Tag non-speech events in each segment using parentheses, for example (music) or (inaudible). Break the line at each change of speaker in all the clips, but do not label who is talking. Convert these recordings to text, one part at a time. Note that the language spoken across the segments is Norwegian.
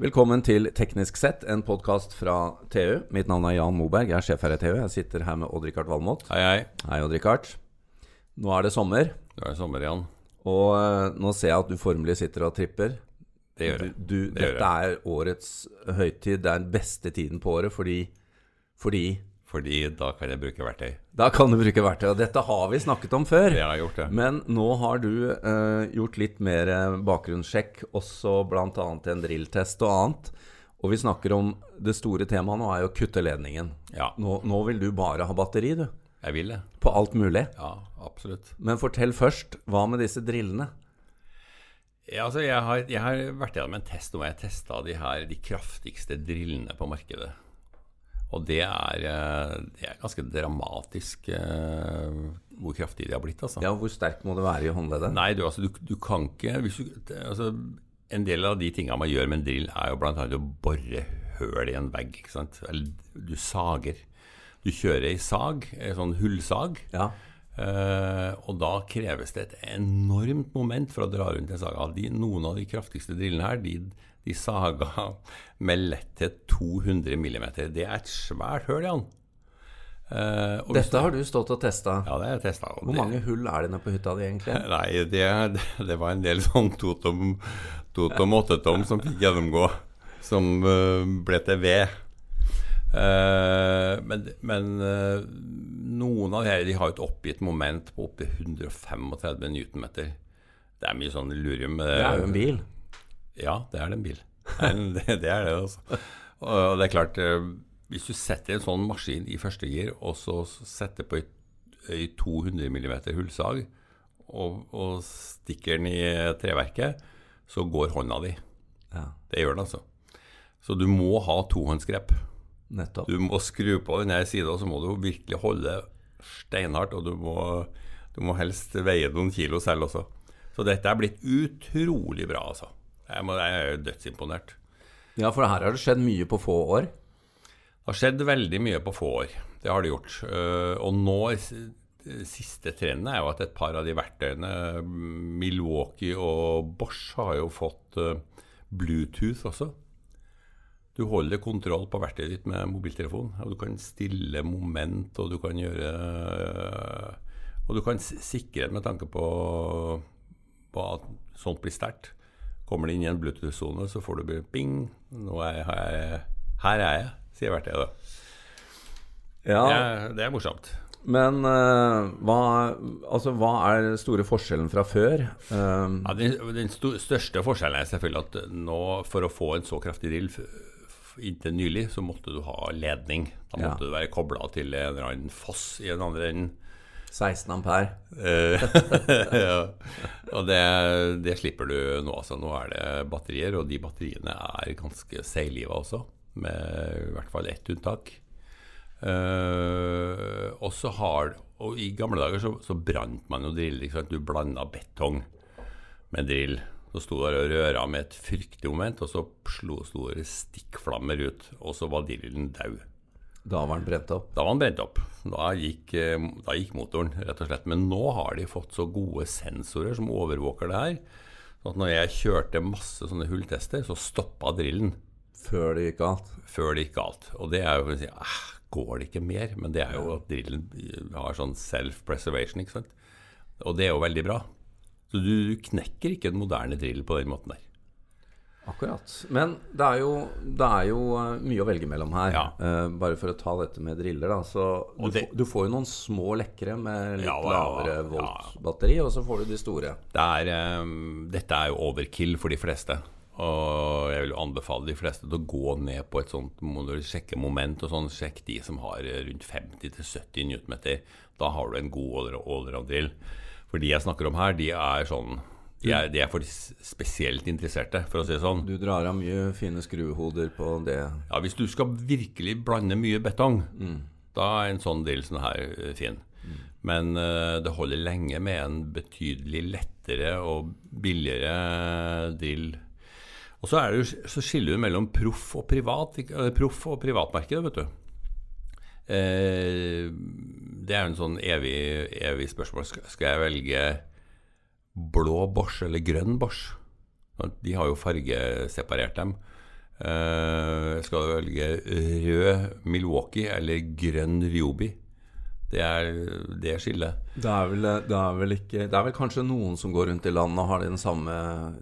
Velkommen til Teknisk sett, en podkast fra TU. Mitt navn er Jan Moberg, jeg er sjef her i TU. Jeg sitter her med Odd-Rikard Valmot.
Hei, hei.
Hei, Odd-Rikard. Nå er det sommer,
Nå er det sommer Jan.
og eh, nå ser jeg at du formelig sitter og tripper.
Det gjør
Du,
jeg.
du,
Det gjør
dette er årets høytid. Det er den beste tiden på året fordi, fordi
Fordi da kan jeg bruke verktøy.
Da kan du bruke verktøy. Og dette har vi snakket om før.
Jeg har gjort det.
Men nå har du eh, gjort litt mer eh, bakgrunnssjekk, også bl.a. en drilltest og annet. Og vi snakker om det store temaet nå er jo å kutte ledningen.
Ja,
Nå, nå vil du bare ha batteri, du.
jeg vil det.
På alt mulig.
Ja, absolutt.
Men fortell først, hva med disse drillene?
Ja, altså, jeg har, jeg har vært gjennom en test hvor jeg testa de her, de kraftigste drillene på markedet. Og det er, eh, det er ganske dramatisk eh, hvor kraftig de har blitt, altså.
Ja, Hvor sterk må det være i håndleddet?
Nei, du, altså, du, du kan ikke du, altså, En del av de tingene man gjør med en drill, er jo bl.a. å bore høl i en vegg. ikke sant? Eller du sager. Du kjører ei sag, ei sånn hullsag,
Ja.
Uh, og da kreves det et enormt moment for å dra rundt en saga. De, noen av de kraftigste drillene her, de, de saga (laughs) med letthet 200 millimeter. Det er et svært høl, Jan. Uh,
Dette har du stått og testa.
Ja, det har jeg testa.
Hvor mange hull er det nede på hytta di, egentlig? (laughs)
Nei, det, det var en del sånn totom, totom åttetom som fikk gjennomgå, som uh, ble til ved. Uh, men men eh, noen av disse de har et oppgitt moment på opptil 135 newtonmeter. Det er mye sånn lurium.
Det er jo en bil.
Ja, det er det en bil. Det er, (laughs) det, altså. Og det er klart, eh, hvis du setter en sånn maskin i første gir, og så setter på ei 200 mm hullsag, og, og stikker den i treverket, så går hånda di.
Ja,
Det gjør den, altså. Så du må ha tohåndsgrep.
nettopp.
Du må skru på denne sida, så må du virkelig holde steinhardt, og du må, du må helst veie noen kilo selv også. Så dette er blitt utrolig bra, altså. Jeg, må, jeg er dødsimponert.
Ja, for her har det skjedd mye på få år.
Det har skjedd veldig mye på få år. Det har det gjort. Eh, Og nå Siste trenden er jo at et par av de verktøyene, Milwaukee og Bosch, har jo fått eh, Bluetooth også. Du holder kontroll på verktøyet ditt med mobiltelefon. og Du kan stille moment, og du kan gjøre Og du kan sikre sikre med tanke på, på at sånt blir sterkt. Kommer det inn i en Bluetooth-sone, så får du bing. Nå er jeg, her er jeg, er sier verktøyet da.
Ja,
Det, er, det er morsomt.
Men uh, hva, altså, hva er den store forskjellen fra før? Um,
Ja, den den største forskjellen er selvfølgelig at nå, for å få en så kraftig drill inntil nylig, så måtte du ha ledning. Da
Ja.
måtte du være kobla til en eller annen foss i den andre enden.
16 ampere.
Eh, (laughs) ja. Og det, det slipper du nå, altså. Nå er det batterier, og de batteriene er ganske seigliva også, med i hvert fall ett unntak. Uh, og så har Og i gamle dager så, så brant man jo drill. Ikke sant? Du blanda betong med drill. Så sto der og røra med et fryktelig moment, og så slo, sto det stikkflammer ut, og så var drillen daud.
Da var den brent opp.
Da var den brent opp. Da gikk, eh, da gikk motoren, rett og slett. Men nå har de fått så gode sensorer som overvåker det her. Så når jeg kjørte masse sånne hulltester, så stoppa drillen
Før det gikk galt.
før det gikk galt. Og det er jo si eh, Går det ikke mer? Men det er jo at drillen har sånn self-preservation, ikke sant. Og det er jo veldig bra. Så du knekker ikke en moderne drill på den måten der.
Akkurat. Men det er jo, det er jo eh, mye å velge mellom her.
Ja.
Uh, bare for å ta dette med driller, da. Så du,
det-
får, du får jo noen små lekre med litt
Ja,
lavere
ja.
volt-batteri, og så får du de store.
Det er, um, dette er jo overkill for de fleste. Og jeg vil anbefale de fleste til å gå ned på et sånt sjekke moment og sånn, sjekk de som har rundt 50-70 newtonmeter. Da har du en god allround-drill. For de jeg snakker om her, de er sånn de er, de er for de spesielt interesserte, for å si det sånn.
Du drar av mye fine skruehoder på det.
Ja, Hvis du skal virkelig blande mye betong, da er en sånn drill sånn her fin. fin. Men uh, det holder lenge med en betydelig lettere og billigere drill. Og så, er det jo, så skiller du mellom proff og privat, eh, proff og privatmarkedet, vet du. Eh, det er jo en sånn evig, evig spørsmål. Skal jeg velge blå Bosch eller grønn Bosch? De har jo fargeseparert dem. Uh, skal du velge rød Milwaukee eller grønn Ryobi? Det er det skillet.
Det er, vel, det, er vel ikke, det er vel kanskje noen som går rundt i landet og har samme,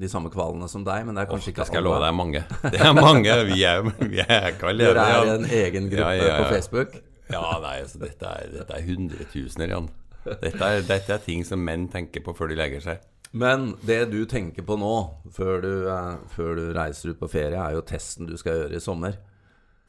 de samme kvalene som deg, men det er kanskje
oh,
ikke
alle. Det skal jeg love deg, mange. Det er mange. Vi er, vi er ikke alene.
Dere er en egen gruppe ja, ja, ja. på Facebook?
Ja, nei, altså, dette, er, dette er hundretusener, Jan. Dette er, dette er ting som menn tenker på før de legger seg.
Men det du tenker på nå, før du, eh, før du reiser ut på ferie, er jo testen du skal gjøre i sommer.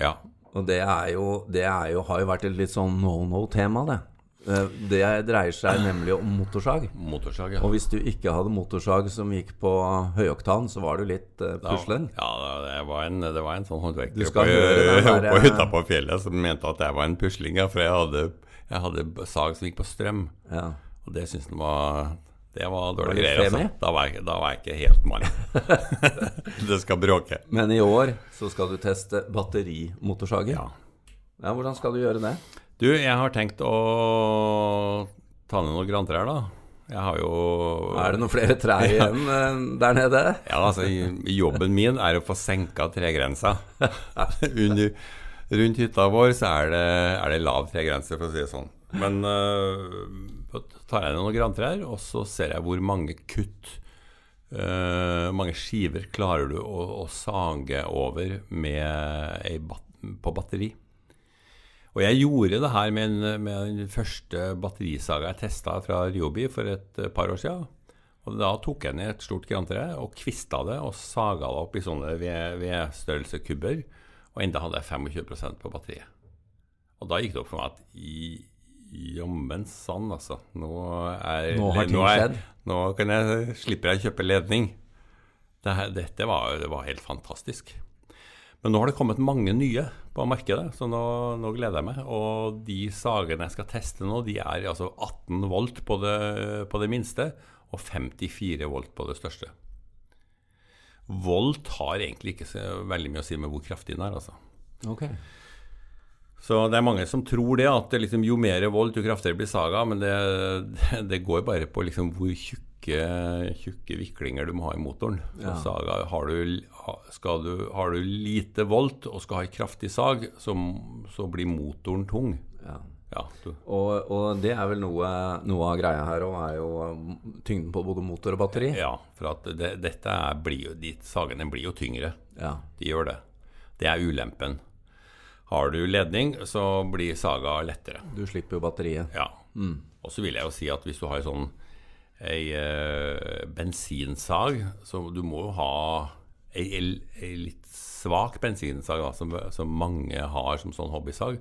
Ja.
Og det, er jo, det er jo, har jo vært et litt sånn no no-tema, det. Eh, det dreier seg nemlig om motorsag.
Motorsag, ja.
Og hvis du ikke hadde motorsag som gikk på høyoktan, så var du litt uh, puslen.
Ja, det var en, det var en sånn håndverker på, (laughs) på hytta på fjellet som mente at jeg var en pusling, for jeg hadde, jeg hadde sag som gikk på strøm.
Ja.
Og det syntes han var det var dårlige greier. Altså. Da, var jeg, da var jeg ikke helt mann. (laughs) det skal bråke.
Men i år så skal du teste batterimotorsager.
Ja.
ja. Hvordan skal du gjøre det?
Du, jeg har tenkt å ta ned noen grantrær, da. Jeg har jo
Er det noen flere trær (laughs) igjen eh, der nede?
Ja, altså jobben min er å få senka tregrensa. (laughs) Under, rundt hytta vår så er det, er det lav tregrense, for å si det sånn. Men uh, tar jeg ned noen grantrær, og så ser jeg hvor mange kutt uh, mange skiver klarer du å, å sage over bat på batteri. Og jeg gjorde det her med, en, med den første batterisaga jeg testa fra Ryobi for et par år siden. Og Da tok jeg ned et stort grantre og kvista det og saga det opp i sånne vedstørrelsekubber. Og enda hadde jeg 25% på batteriet. Og da gikk det opp for meg at i, Jammen sann, altså. Nå, er,
nå har ting skjedd?
Nå kan jeg, slipper jeg å kjøpe ledning. Dette, dette var, det var, helt fantastisk. Men nå har det kommet mange nye på markedet, så nå, nå, gleder jeg meg. Og de sagene jeg skal teste nå, de er altså 18 volt på det, på det minste og 54 volt på det største. Volt har egentlig ikke så veldig mye å si med hvor kraftig den er, altså.
Okay.
Så det er mange som tror det, at det liksom, jo mer vold, jo kraftigere blir saga. Men det, (laughs) det går bare på liksom hvor tjukke, tjukke, viklinger du må ha i motoren. Så ja. saga, har, du, du, har du lite volt og skal ha en kraftig sag, så, så blir motoren tung.
Ja.
Ja,
og, og, det er vel noe, noe av greia her òg, er jo um, tyngden på både motor og batteri?
Ja, for at det, dette er, blir jo, de sagene blir jo tyngre.
Ja.
De gjør det. Det er ulempen. Har du ledning, så blir saga lettere.
Du slipper jo batteriet.
Ja.
Mm.
Og så vil jeg jo si at hvis du har sånn ei eh, bensinsag, så du må jo ha ei, ei litt svak bensinsag da, som, som, mange har som sånn hobbysag.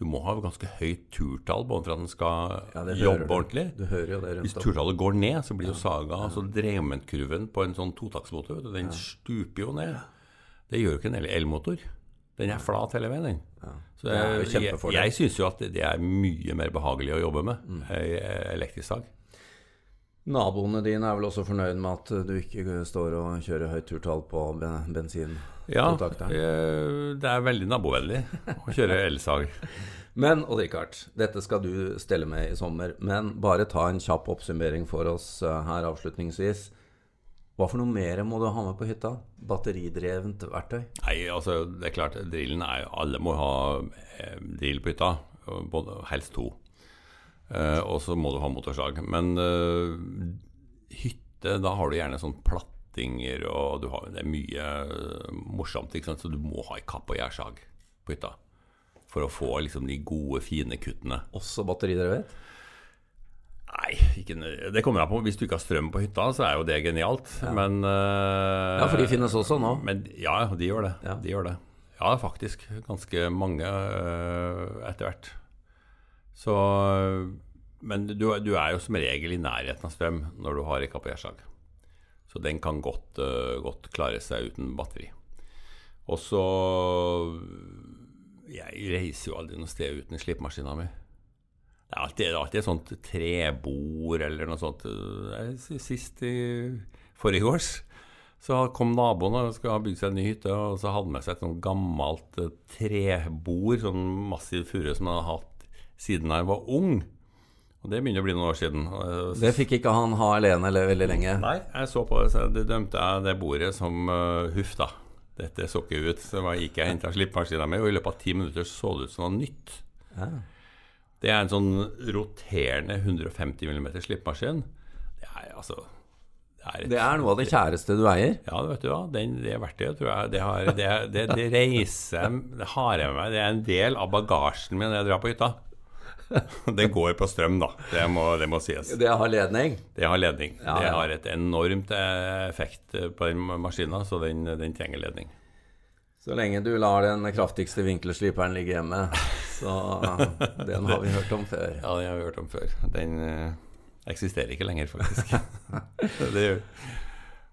Du må ha ganske høyt turtall for at den skal ja, jobbe ordentlig.
Du hører jo det rundt
Hvis turtallet går ned, så blir jo saga ja. altså Drementkurven på en sånn totaktsmotor den ja. stuper jo ned. Det gjør jo ikke en elmotor. Den er flat hele veien, den. Ja. Så jeg, jeg, jeg syns jo at det er mye mer behagelig å jobbe med mm. elektrisk sag.
Naboene dine er vel også fornøyd med at du ikke står og kjører høyt turtall på bensin?
Ja, det er veldig nabovennlig å kjøre elsag. (laughs)
Men Odd Rikard, dette skal du stelle med i sommer. Men bare ta en kjapp oppsummering for oss eh, her avslutningsvis. Hva for noe mer må du ha med på hytta? Batteridrevent verktøy?
Nei, altså det er klart, drillen er Alle må ha eh, drill på hytta. Både, helst to. Eh, og så må du ha motorslag. Men eh, hytte, da har du gjerne sånn plattinger, og har, det er mye eh, morsomt. Så du må ha ei kapp og gjærsag på hytta for å få liksom, de gode, fine kuttene.
Også batteridrevet?
Nei, ikke, det kommer an på. Hvis du ikke har strøm på hytta, så er jo det genialt. Ja. Men uh,
Ja, for de finnes også nå?
Men, ja, de gjør det. Ja. De gjør det. Ja, faktisk. Ganske mange uh, etter hvert. Så Men du, du, er jo som regel i nærheten av strøm når du har ekapiersag. Så den kan godt, uh, godt klare seg uten batteri. Og så Jeg reiser jo aldri noe sted uten slippemaskina mi. Det er alltid, alltid et sånt trebord eller noe sånt. Sist i forrige års så kom naboen og skulle bygd seg en ny hytte, og så hadde han med seg et sånt gammelt eh, trebord, sånn massiv furu som han hadde hatt siden jeg var ung. Og Det begynner å bli noen år siden.
Det fikk ikke han ha alene eller veldig lenge?
Nei, jeg så på det, så det dømte jeg det bordet som uh, huff, da. Dette så ikke ut. Så jeg gikk jeg og henta slippemaskina mi, og i løpet av ti minutter så det ut som noe nytt.
Ja.
Det er en sånn roterende 150 mm slippmaskin. Det er altså det er, et,
Det er noe av det kjæreste du eier.
Ja, vet du hva. Den, det verktøyet tror jeg det, har, det, det, det reiser Det har jeg med meg. Det er en del av bagasjen min når jeg drar på hytta. (laughs) Det går på strøm, da. Det må, det må sies.
Det har ledning.
Det har ledning.
Ja,
Det har et enormt effekt på den maskina, så den, den trenger ledning.
Så lenge du lar den kraftigste vinkelsliperen ligge hjemme. Så (laughs) den har vi hørt om før.
Ja, den har vi hørt om før. Den eh, eksisterer ikke lenger, faktisk. (laughs) det gjør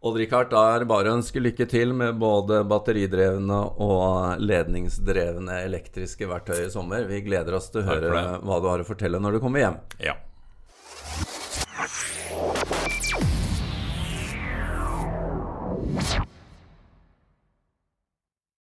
Odd-Rikard, da er det bare å ønske lykke til med både batteridrevne og ledningsdrevne elektriske verktøy i sommer. Vi gleder oss til å høre hva du har å fortelle når du kommer hjem.
Ja.